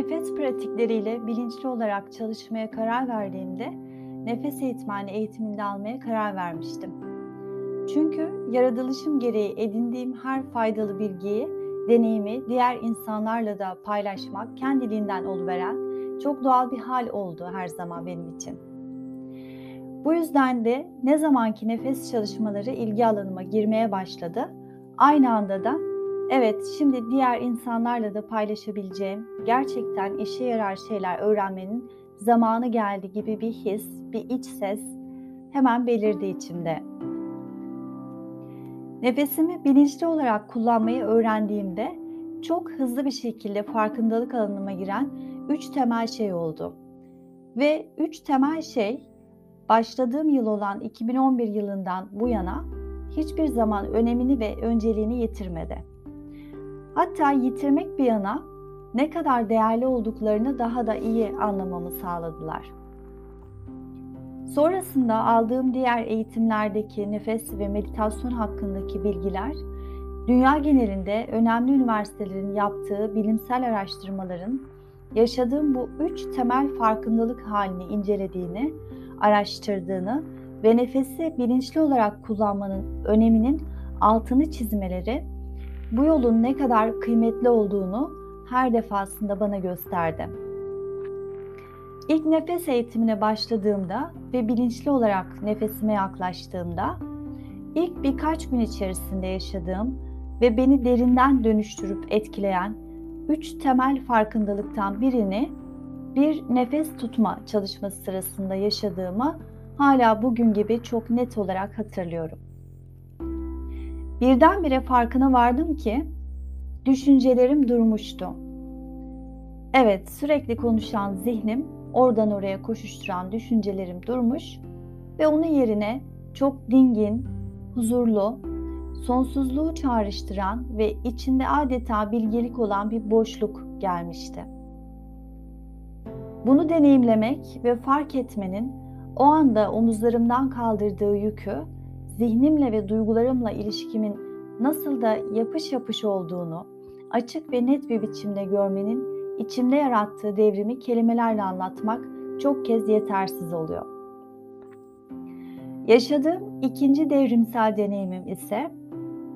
Nefes pratikleriyle bilinçli olarak çalışmaya karar verdiğimde nefes eğitmeni eğitiminde almaya karar vermiştim. Çünkü yaratılışım gereği edindiğim her faydalı bilgiyi, deneyimi diğer insanlarla da paylaşmak kendiliğinden oluveren çok doğal bir hal oldu her zaman benim için. Bu yüzden de ne zamanki nefes çalışmaları ilgi alanıma girmeye başladı, aynı anda da evet şimdi diğer insanlarla da paylaşabileceğim, gerçekten işe yarar şeyler öğrenmenin zamanı geldi gibi bir his, bir iç ses hemen belirdi içimde. Nefesimi bilinçli olarak kullanmayı öğrendiğimde çok hızlı bir şekilde farkındalık alanıma giren üç temel şey oldu. Ve üç temel şey başladığım yıl olan 2011 yılından bu yana hiçbir zaman önemini ve önceliğini yitirmedi. Hatta yitirmek bir yana ne kadar değerli olduklarını daha da iyi anlamamı sağladılar. Sonrasında aldığım diğer eğitimlerdeki nefes ve meditasyon hakkındaki bilgiler, dünya genelinde önemli üniversitelerin yaptığı bilimsel araştırmaların yaşadığım bu üç temel farkındalık halini incelediğini, araştırdığını ve nefesi bilinçli olarak kullanmanın öneminin altını çizmeleri bu yolun ne kadar kıymetli olduğunu her defasında bana gösterdi. İlk nefes eğitimine başladığımda ve bilinçli olarak nefesime yaklaştığımda ilk birkaç gün içerisinde yaşadığım ve beni derinden dönüştürüp etkileyen üç temel farkındalıktan birini bir nefes tutma çalışması sırasında yaşadığımı hala bugün gibi çok net olarak hatırlıyorum. Birdenbire farkına vardım ki düşüncelerim durmuştu. Evet, sürekli konuşan zihnim, oradan oraya koşuşturan düşüncelerim durmuş ve onun yerine çok dingin, huzurlu, sonsuzluğu çağrıştıran ve içinde adeta bilgelik olan bir boşluk gelmişti. Bunu deneyimlemek ve fark etmenin o anda omuzlarımdan kaldırdığı yükü, zihnimle ve duygularımla ilişkimin nasıl da yapış yapış olduğunu açık ve net bir biçimde görmenin içimde yarattığı devrimi kelimelerle anlatmak çok kez yetersiz oluyor. Yaşadığım ikinci devrimsel deneyimim ise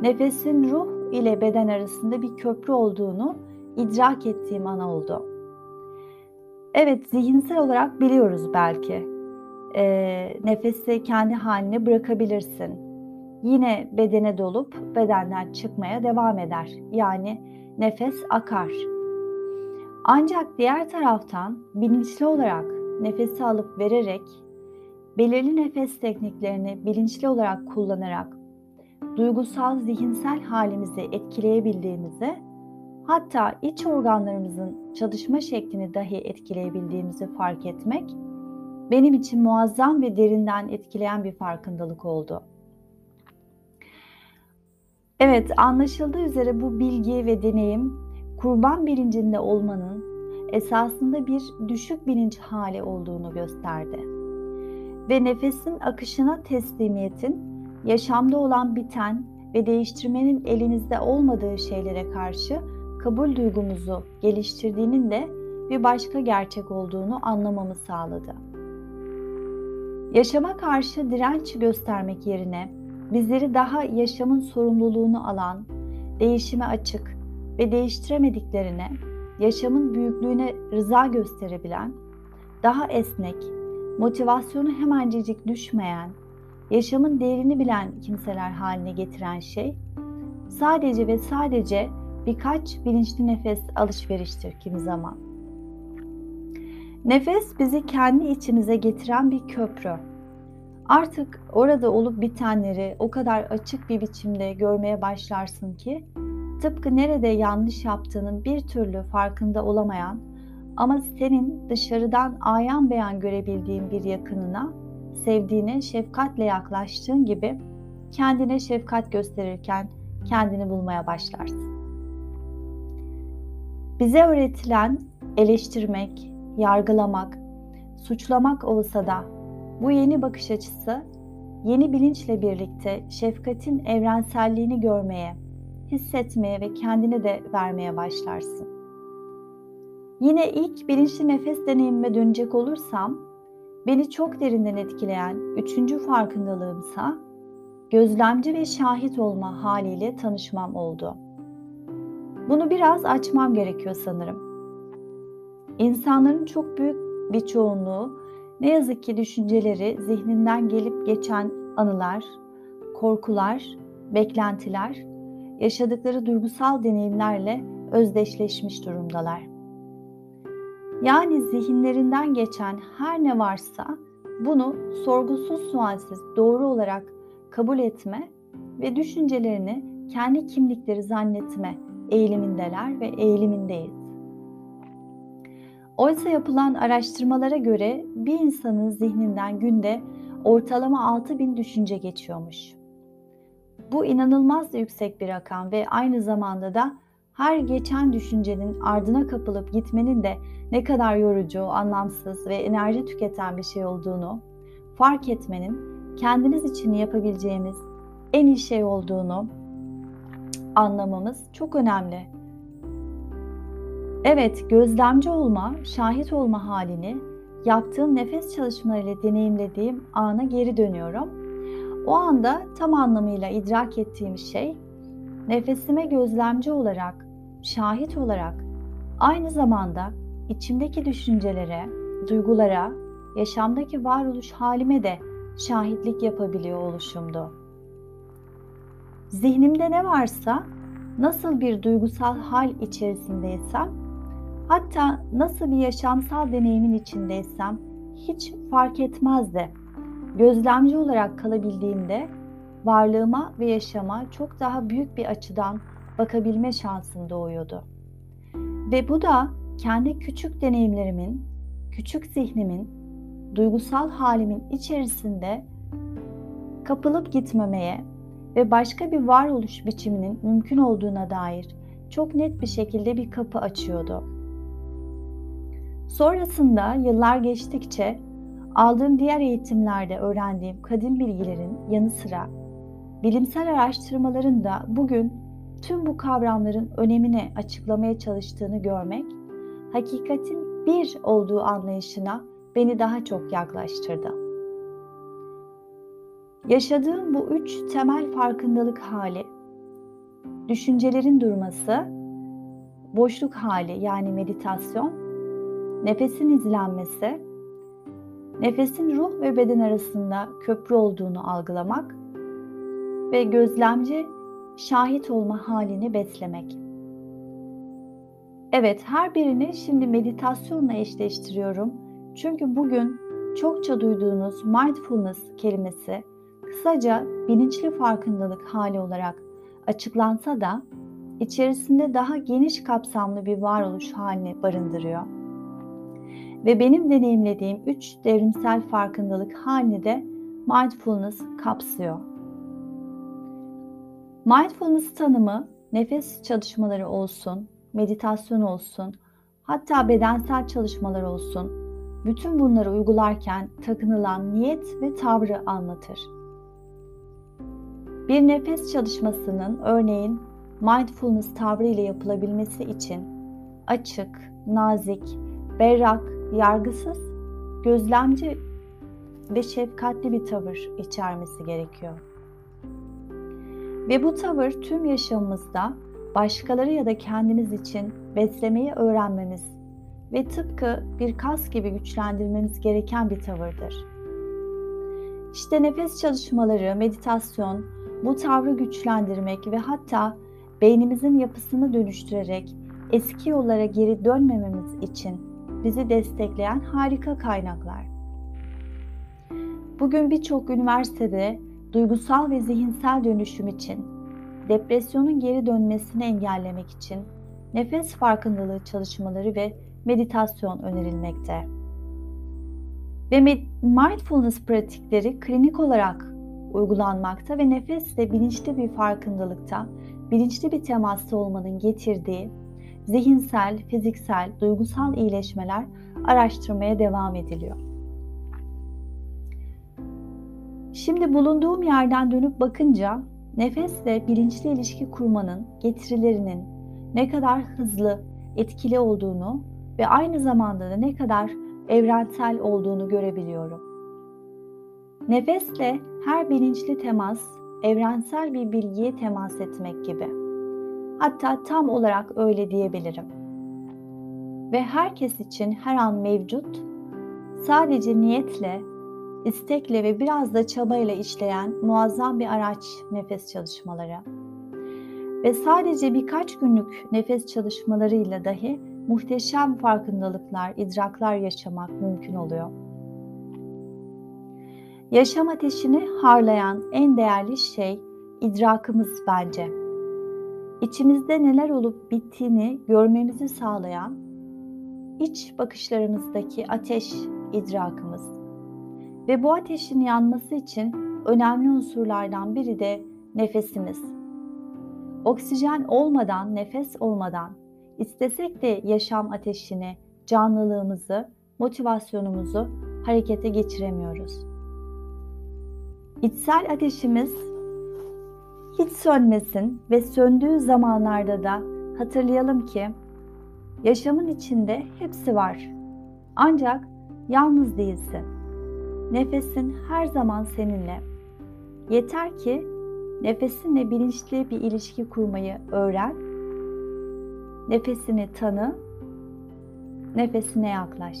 nefesin ruh ile beden arasında bir köprü olduğunu idrak ettiğim ana oldu. Evet zihinsel olarak biliyoruz belki. E, nefesi kendi haline bırakabilirsin. Yine bedene dolup bedenden çıkmaya devam eder. Yani nefes akar. Ancak diğer taraftan bilinçli olarak nefesi alıp vererek belirli nefes tekniklerini bilinçli olarak kullanarak duygusal zihinsel halimizi etkileyebildiğimizi hatta iç organlarımızın çalışma şeklini dahi etkileyebildiğimizi fark etmek benim için muazzam ve derinden etkileyen bir farkındalık oldu. Evet, anlaşıldığı üzere bu bilgi ve deneyim kurban bilincinde olmanın esasında bir düşük bilinç hali olduğunu gösterdi. Ve nefesin akışına teslimiyetin yaşamda olan biten ve değiştirmenin elinizde olmadığı şeylere karşı kabul duygumuzu geliştirdiğinin de bir başka gerçek olduğunu anlamamı sağladı. Yaşama karşı direnç göstermek yerine bizleri daha yaşamın sorumluluğunu alan, değişime açık ve değiştiremediklerine, yaşamın büyüklüğüne rıza gösterebilen, daha esnek, motivasyonu hemencecik düşmeyen, yaşamın değerini bilen kimseler haline getiren şey, sadece ve sadece birkaç bilinçli nefes alışveriştir kimi zaman. Nefes bizi kendi içimize getiren bir köprü. Artık orada olup bitenleri o kadar açık bir biçimde görmeye başlarsın ki tıpkı nerede yanlış yaptığının bir türlü farkında olamayan ama senin dışarıdan ayan beyan görebildiğin bir yakınına, sevdiğine şefkatle yaklaştığın gibi kendine şefkat gösterirken kendini bulmaya başlarsın. Bize öğretilen eleştirmek, yargılamak, suçlamak olsa da bu yeni bakış açısı yeni bilinçle birlikte şefkatin evrenselliğini görmeye, hissetmeye ve kendine de vermeye başlarsın. Yine ilk bilinçli nefes deneyimime dönecek olursam, beni çok derinden etkileyen üçüncü farkındalığımsa gözlemci ve şahit olma haliyle tanışmam oldu. Bunu biraz açmam gerekiyor sanırım. İnsanların çok büyük bir çoğunluğu ne yazık ki düşünceleri zihninden gelip geçen anılar, korkular, beklentiler, yaşadıkları duygusal deneyimlerle özdeşleşmiş durumdalar. Yani zihinlerinden geçen her ne varsa bunu sorgusuz sualsiz doğru olarak kabul etme ve düşüncelerini kendi kimlikleri zannetme eğilimindeler ve eğilimindeyiz. Oysa yapılan araştırmalara göre bir insanın zihninden günde ortalama 6000 düşünce geçiyormuş. Bu inanılmaz yüksek bir rakam ve aynı zamanda da her geçen düşüncenin ardına kapılıp gitmenin de ne kadar yorucu, anlamsız ve enerji tüketen bir şey olduğunu fark etmenin kendiniz için yapabileceğimiz en iyi şey olduğunu anlamamız çok önemli. Evet, gözlemci olma, şahit olma halini yaptığım nefes çalışmalarıyla deneyimlediğim ana geri dönüyorum. O anda tam anlamıyla idrak ettiğim şey nefesime gözlemci olarak, şahit olarak aynı zamanda içimdeki düşüncelere, duygulara, yaşamdaki varoluş halime de şahitlik yapabiliyor oluşumdu. Zihnimde ne varsa, nasıl bir duygusal hal içerisindeysem, hatta nasıl bir yaşamsal deneyimin içindeysem hiç fark etmezdi. Gözlemci olarak kalabildiğimde varlığıma ve yaşama çok daha büyük bir açıdan bakabilme şansım doğuyordu. Ve bu da kendi küçük deneyimlerimin, küçük zihnimin, duygusal halimin içerisinde kapılıp gitmemeye ve başka bir varoluş biçiminin mümkün olduğuna dair çok net bir şekilde bir kapı açıyordu. Sonrasında yıllar geçtikçe aldığım diğer eğitimlerde öğrendiğim kadim bilgilerin yanı sıra bilimsel araştırmaların da bugün tüm bu kavramların önemini açıklamaya çalıştığını görmek, hakikatin bir olduğu anlayışına beni daha çok yaklaştırdı. Yaşadığım bu üç temel farkındalık hali, düşüncelerin durması, boşluk hali yani meditasyon, nefesin izlenmesi, nefesin ruh ve beden arasında köprü olduğunu algılamak ve gözlemci şahit olma halini beslemek. Evet, her birini şimdi meditasyonla eşleştiriyorum. Çünkü bugün çokça duyduğunuz mindfulness kelimesi kısaca bilinçli farkındalık hali olarak açıklansa da içerisinde daha geniş kapsamlı bir varoluş halini barındırıyor. Ve benim deneyimlediğim üç devrimsel farkındalık halini de mindfulness kapsıyor. Mindfulness tanımı nefes çalışmaları olsun, meditasyon olsun, hatta bedensel çalışmalar olsun, bütün bunları uygularken takınılan niyet ve tavrı anlatır. Bir nefes çalışmasının örneğin mindfulness tavrı ile yapılabilmesi için açık, nazik, berrak, yargısız, gözlemci ve şefkatli bir tavır içermesi gerekiyor. Ve bu tavır tüm yaşamımızda başkaları ya da kendimiz için beslemeyi öğrenmemiz ve tıpkı bir kas gibi güçlendirmemiz gereken bir tavırdır. İşte nefes çalışmaları, meditasyon, bu tavrı güçlendirmek ve hatta beynimizin yapısını dönüştürerek eski yollara geri dönmememiz için bizi destekleyen harika kaynaklar. Bugün birçok üniversitede duygusal ve zihinsel dönüşüm için, depresyonun geri dönmesini engellemek için nefes farkındalığı çalışmaları ve meditasyon önerilmekte. Ve mindfulness pratikleri klinik olarak uygulanmakta ve nefesle bilinçli bir farkındalıkta, bilinçli bir temasta olmanın getirdiği zihinsel, fiziksel, duygusal iyileşmeler araştırmaya devam ediliyor. Şimdi bulunduğum yerden dönüp bakınca nefesle bilinçli ilişki kurmanın getirilerinin ne kadar hızlı, etkili olduğunu ve aynı zamanda da ne kadar evrensel olduğunu görebiliyorum. Nefesle her bilinçli temas evrensel bir bilgiye temas etmek gibi. Hatta tam olarak öyle diyebilirim. Ve herkes için her an mevcut, sadece niyetle, istekle ve biraz da çabayla işleyen muazzam bir araç nefes çalışmaları. Ve sadece birkaç günlük nefes çalışmalarıyla dahi muhteşem farkındalıklar, idraklar yaşamak mümkün oluyor. Yaşam ateşini harlayan en değerli şey idrakımız bence. İçimizde neler olup bittiğini görmemizi sağlayan iç bakışlarımızdaki ateş idrakımız. Ve bu ateşin yanması için önemli unsurlardan biri de nefesimiz. Oksijen olmadan, nefes olmadan istesek de yaşam ateşini, canlılığımızı, motivasyonumuzu harekete geçiremiyoruz. İçsel ateşimiz hiç sönmesin ve söndüğü zamanlarda da hatırlayalım ki yaşamın içinde hepsi var. Ancak yalnız değilsin. Nefesin her zaman seninle. Yeter ki nefesinle bilinçli bir ilişki kurmayı öğren. Nefesini tanı, nefesine yaklaş.